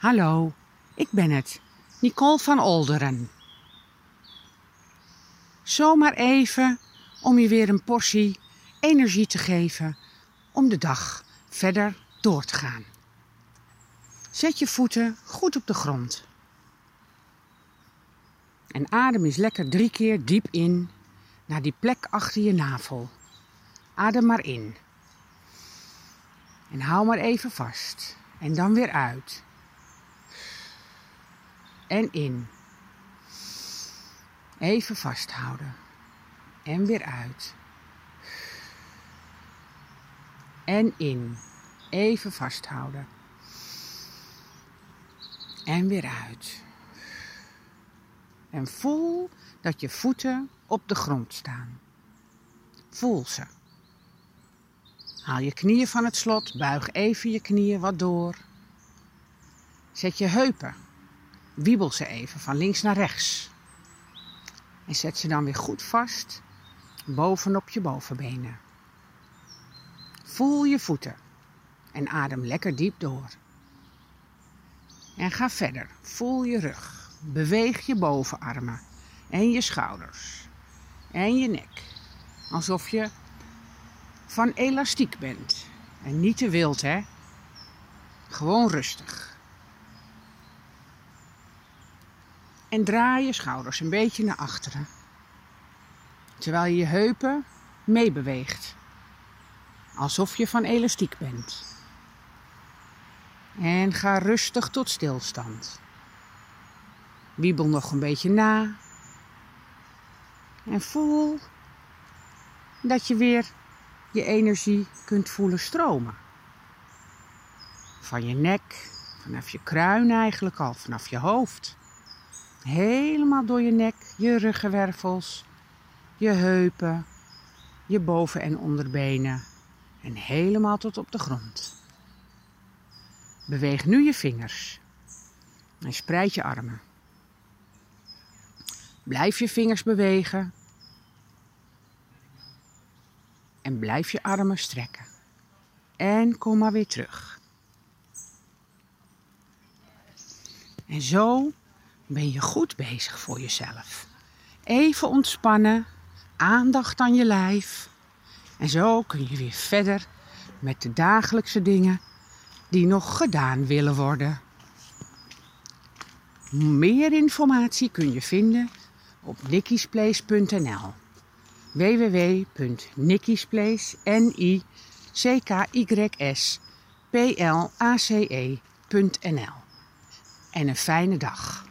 Hallo, ik ben het, Nicole van Olderen. Zomaar even om je weer een portie energie te geven om de dag verder door te gaan. Zet je voeten goed op de grond. En adem eens lekker drie keer diep in naar die plek achter je navel. Adem maar in. En hou maar even vast. En dan weer uit. En in. Even vasthouden. En weer uit. En in. Even vasthouden. En weer uit. En voel dat je voeten op de grond staan. Voel ze. Haal je knieën van het slot, buig even je knieën wat door. Zet je heupen, wiebel ze even van links naar rechts. En zet ze dan weer goed vast bovenop je bovenbenen. Voel je voeten en adem lekker diep door. En ga verder. Voel je rug. Beweeg je bovenarmen en je schouders en je nek. Alsof je van elastiek bent. En niet te wild, hè? Gewoon rustig. En draai je schouders een beetje naar achteren. Terwijl je je heupen meebeweegt. Alsof je van elastiek bent. En ga rustig tot stilstand. Wiebel nog een beetje na. En voel dat je weer je energie kunt voelen stromen. Van je nek, vanaf je kruin eigenlijk al, vanaf je hoofd. Helemaal door je nek, je ruggenwervels, je heupen, je boven- en onderbenen en helemaal tot op de grond. Beweeg nu je vingers en spreid je armen. Blijf je vingers bewegen en blijf je armen strekken. En kom maar weer terug. En zo ben je goed bezig voor jezelf. Even ontspannen, aandacht aan je lijf. En zo kun je weer verder met de dagelijkse dingen die nog gedaan willen worden. Meer informatie kun je vinden op nikkisplace.nl www.nikkisplace n i c k y s p l a c e.nl En een fijne dag.